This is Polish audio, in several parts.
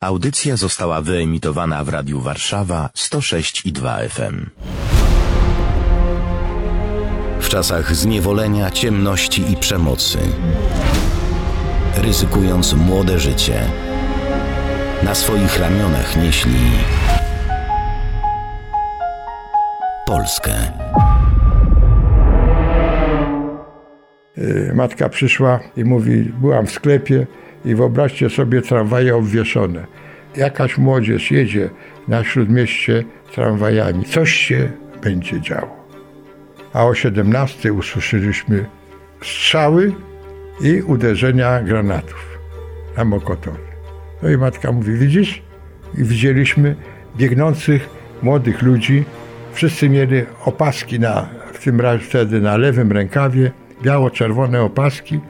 Audycja została wyemitowana w Radiu Warszawa 106 i 2 FM. W czasach zniewolenia, ciemności i przemocy, ryzykując młode życie, na swoich ramionach nieśli Polskę. Y, Matka przyszła i mówi, byłam w sklepie i wyobraźcie sobie tramwaje obwieszone. Jakaś młodzież jedzie na śródmieście tramwajami. Coś się będzie działo. A o 17 usłyszeliśmy strzały i uderzenia granatów na Mokotowie. No i matka mówi, widzisz? I widzieliśmy biegnących młodych ludzi. Wszyscy mieli opaski na, w tym razie wtedy na lewym rękawie, biało-czerwone opaski.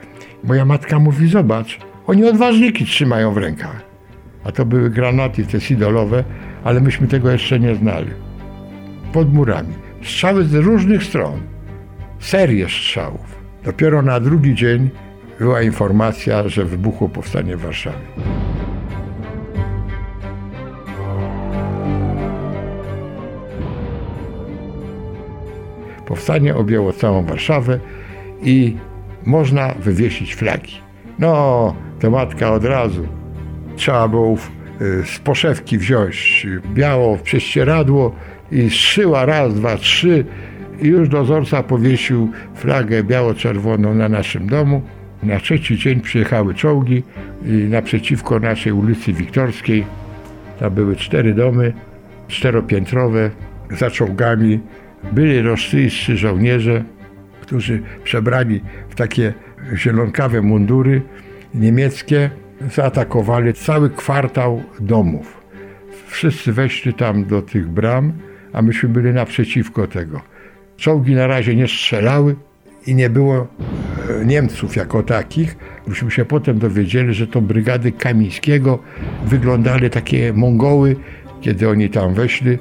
Moja matka mówi, zobacz, oni odważniki trzymają w rękach. A to były granaty te sidolowe, ale myśmy tego jeszcze nie znali. Pod murami. Strzały z różnych stron. Serie strzałów. Dopiero na drugi dzień była informacja, że wybuchło powstanie w Warszawie. Powstanie objęło całą Warszawę i można wywiesić flagi. No, to matka od razu. Trzeba było y, z poszewki wziąć biało prześcieradło i zszyła raz, dwa, trzy i już dozorca powiesił flagę biało-czerwoną na naszym domu. Na trzeci dzień przyjechały czołgi i naprzeciwko naszej ulicy Wiktorskiej. Tam były cztery domy, czteropiętrowe, za czołgami. Byli rosyjscy żołnierze, którzy przebrani w takie zielonkawe mundury niemieckie, zaatakowali cały kwartał domów. Wszyscy weszli tam do tych bram, a myśmy byli naprzeciwko tego. Czołgi na razie nie strzelały i nie było e, Niemców jako takich. Myśmy się potem dowiedzieli, że to brygady Kamińskiego wyglądali takie Mongoły, kiedy oni tam weszli.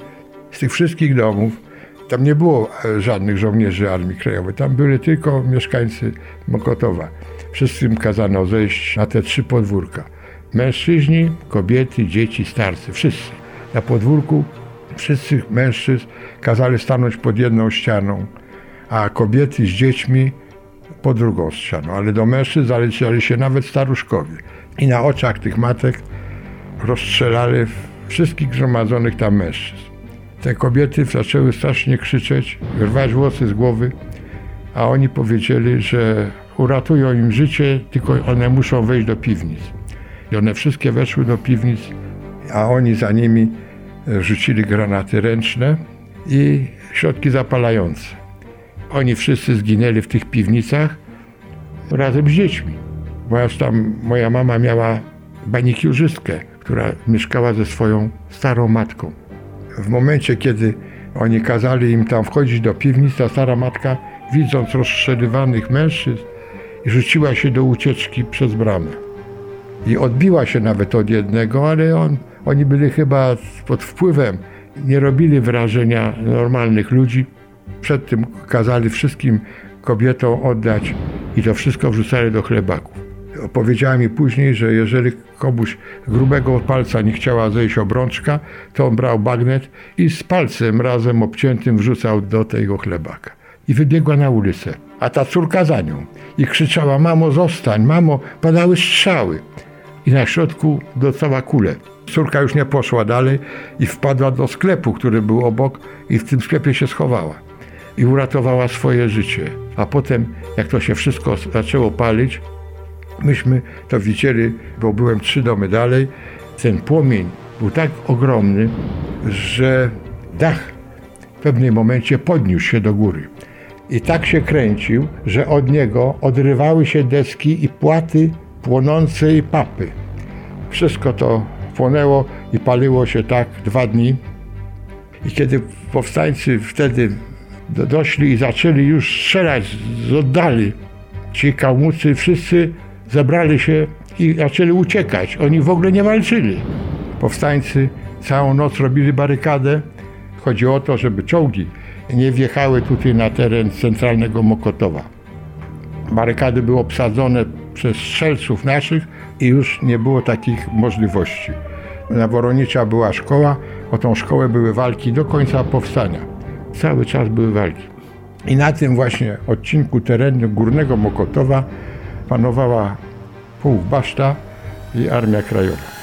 Z tych wszystkich domów tam nie było e, żadnych żołnierzy Armii Krajowej, tam byli tylko mieszkańcy Mokotowa. Wszystkim kazano zejść na te trzy podwórka. Mężczyźni, kobiety, dzieci, starcy, wszyscy. Na podwórku wszyscy mężczyzn kazali stanąć pod jedną ścianą, a kobiety z dziećmi pod drugą ścianą. Ale do mężczyzn zaleciali się nawet staruszkowie. I na oczach tych matek rozstrzelali wszystkich zgromadzonych tam mężczyzn. Te kobiety zaczęły strasznie krzyczeć, rwać włosy z głowy, a oni powiedzieli, że uratują im życie, tylko one muszą wejść do piwnic. I one wszystkie weszły do piwnic, a oni za nimi rzucili granaty ręczne i środki zapalające. Oni wszyscy zginęli w tych piwnicach razem z dziećmi. Bo tam moja mama miała banikiurzystkę, która mieszkała ze swoją starą matką. W momencie, kiedy oni kazali im tam wchodzić do piwnic, ta stara matka, widząc rozstrzeliwanych mężczyzn, rzuciła się do ucieczki przez bramę. I odbiła się nawet od jednego, ale on, oni byli chyba pod wpływem, nie robili wrażenia normalnych ludzi. Przed tym kazali wszystkim kobietom oddać i to wszystko wrzucali do chlebaków. Opowiedziała mi później, że jeżeli komuś grubego palca nie chciała zejść obrączka, to on brał bagnet i z palcem razem obciętym wrzucał do tego chlebaka. I wybiegła na ulicę, a ta córka za nią. I krzyczała, mamo zostań, mamo, padały strzały. I na środku dostała kulę. Córka już nie poszła dalej i wpadła do sklepu, który był obok i w tym sklepie się schowała. I uratowała swoje życie. A potem, jak to się wszystko zaczęło palić, myśmy to widzieli, bo byłem trzy domy dalej. Ten płomień był tak ogromny, że dach w pewnym momencie podniósł się do góry. I tak się kręcił, że od niego odrywały się deski i płaty płonącej papy. Wszystko to płonęło i paliło się tak dwa dni. I kiedy powstańcy wtedy doszli i zaczęli już strzelać z oddali, ci kałmucy wszyscy zebrali się i zaczęli uciekać. Oni w ogóle nie walczyli. Powstańcy całą noc robili barykadę. Chodzi o to, żeby czołgi nie wjechały tutaj na teren centralnego Mokotowa. Barykady były obsadzone przez strzelców naszych i już nie było takich możliwości. na Woronicza była szkoła, o tą szkołę były walki do końca powstania. Cały czas były walki. I na tym właśnie odcinku terenu Górnego Mokotowa panowała pułk Baszta i Armia Krajowa.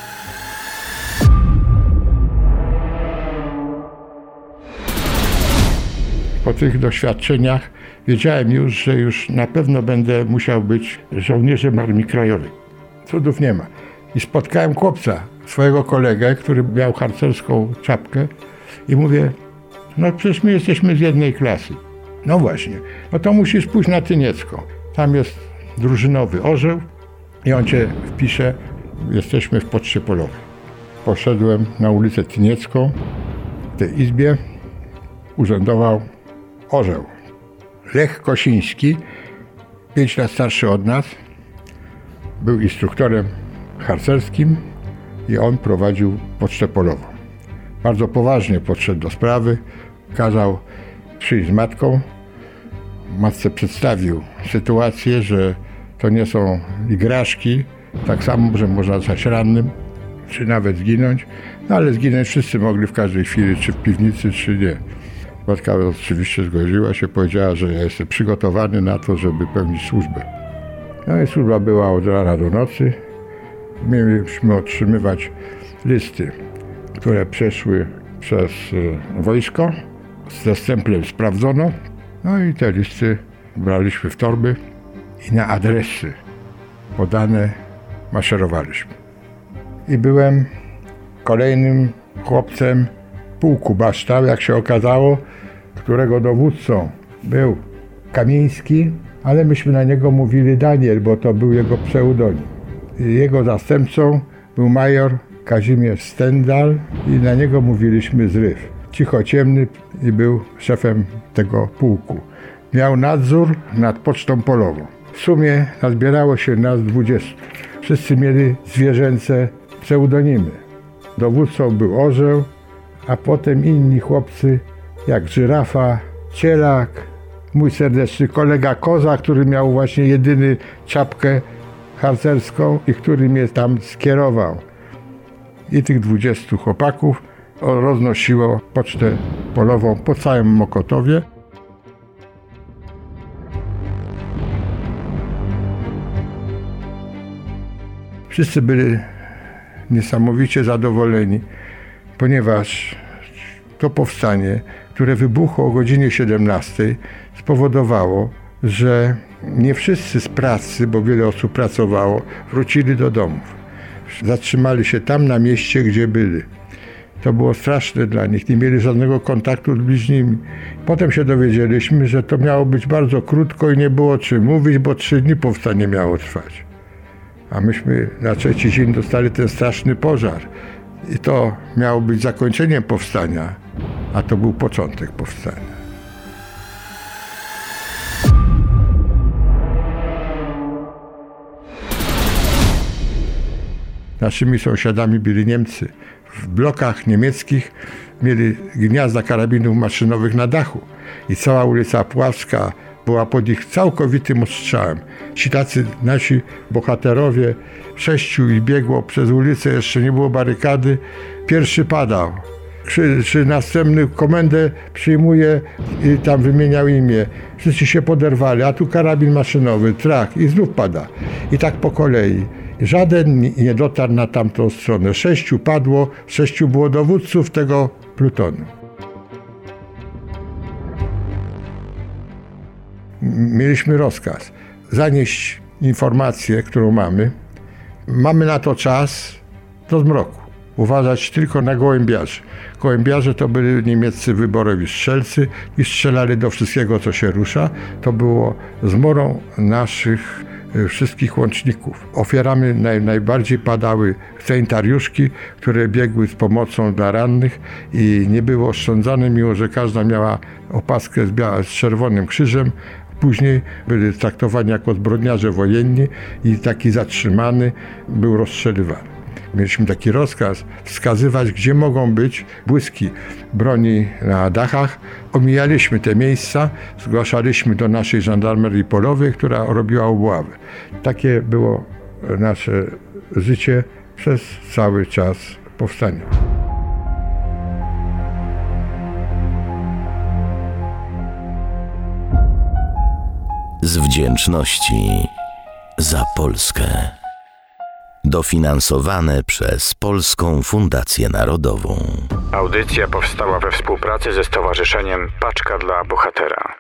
Po tych doświadczeniach wiedziałem już, że już na pewno będę musiał być żołnierzem Armii Krajowej. Cudów nie ma. I spotkałem chłopca, swojego kolegę, który miał harcerską czapkę i mówię, no przecież my jesteśmy z jednej klasy. No właśnie, no to musisz pójść na Tyniecką. Tam jest drużynowy orzeł i on cię wpisze, jesteśmy w Poczcie Polowej. Poszedłem na ulicę Tyniecką, w tej izbie urzędował orzeł. Lech Kosiński, pięć lat starszy od nas, był instruktorem harcerskim i on prowadził pocztę polową. Bardzo poważnie podszedł do sprawy, kazał przyjść z matką. Matce przedstawił sytuację, że to nie są igraszki, tak samo, że można zostać rannym, czy nawet zginąć, no ale zginąć wszyscy mogli w każdej chwili, czy w piwnicy, czy nie. Matka oczywiście zgodziła się, powiedziała, że ja jestem przygotowany na to, żeby pełnić służbę. No i służba była od rana do nocy. Mieliśmy otrzymywać listy, które przeszły przez e, wojsko. Ze stemplem sprawdzono. No i te listy braliśmy w torby i na adresy podane maszerowaliśmy. I byłem kolejnym chłopcem pułku Baształ, jak się okazało, którego dowódcą był Kamiński, ale myśmy na niego mówili Daniel, bo to był jego pseudonim. Jego zastępcą był major Kazimierz Stendal i na niego mówiliśmy Zryw. Cichociemny i był szefem tego pułku. Miał nadzór nad pocztą polową. W sumie nazbierało się nas 20. Wszyscy mieli zwierzęce pseudonimy. Dowódcą był orzeł, a potem inni chłopcy jak żyrafa, cielak, mój serdeczny kolega Koza, który miał właśnie jedyny czapkę harcerską i który mnie tam skierował. I tych 20 chłopaków roznosiło pocztę polową po całym Mokotowie. Wszyscy byli niesamowicie zadowoleni, ponieważ to powstanie, które wybuchło o godzinie 17, spowodowało, że nie wszyscy z pracy, bo wiele osób pracowało, wrócili do domów. Zatrzymali się tam na mieście, gdzie byli. To było straszne dla nich, nie mieli żadnego kontaktu z bliźnimi. Potem się dowiedzieliśmy, że to miało być bardzo krótko i nie było czym mówić, bo trzy dni powstanie miało trwać. A myśmy na trzeci dzień dostali ten straszny pożar. I to miało być zakończeniem powstania, a to był początek powstania. Naszymi sąsiadami byli Niemcy. W blokach niemieckich mieli gniazda karabinów maszynowych na dachu i cała ulica Pławska była pod ich całkowitym ostrzałem. Ci tacy nasi bohaterowie, sześciu i biegło przez ulicę, jeszcze nie było barykady, pierwszy padał. Czy, czy następny komendę przyjmuje i tam wymieniał imię. Wszyscy się poderwali, a tu karabin maszynowy, trak i znów pada. I tak po kolei. Żaden nie dotarł na tamtą stronę. Sześciu padło, sześciu było dowódców tego plutonu. Mieliśmy rozkaz zanieść informację, którą mamy. Mamy na to czas do zmroku. Uważać tylko na gołębiarzy. Gołębiarze to byli niemieccy wyborowi strzelcy i strzelali do wszystkiego, co się rusza. To było zmorą naszych wszystkich łączników. Ofiarami naj, najbardziej padały sanitariuszki, które biegły z pomocą dla rannych i nie było oszczędzane, mimo że każda miała opaskę z, bia- z czerwonym krzyżem. Później byli traktowani jako zbrodniarze wojenni i taki zatrzymany był rozstrzelywany. Mieliśmy taki rozkaz wskazywać, gdzie mogą być błyski broni na dachach. Omijaliśmy te miejsca, zgłaszaliśmy do naszej żandarmerii polowej, która robiła obławy. Takie było nasze życie przez cały czas powstania. Z wdzięczności za Polskę. Dofinansowane przez Polską Fundację Narodową. Audycja powstała we współpracy ze Stowarzyszeniem Paczka dla Bohatera.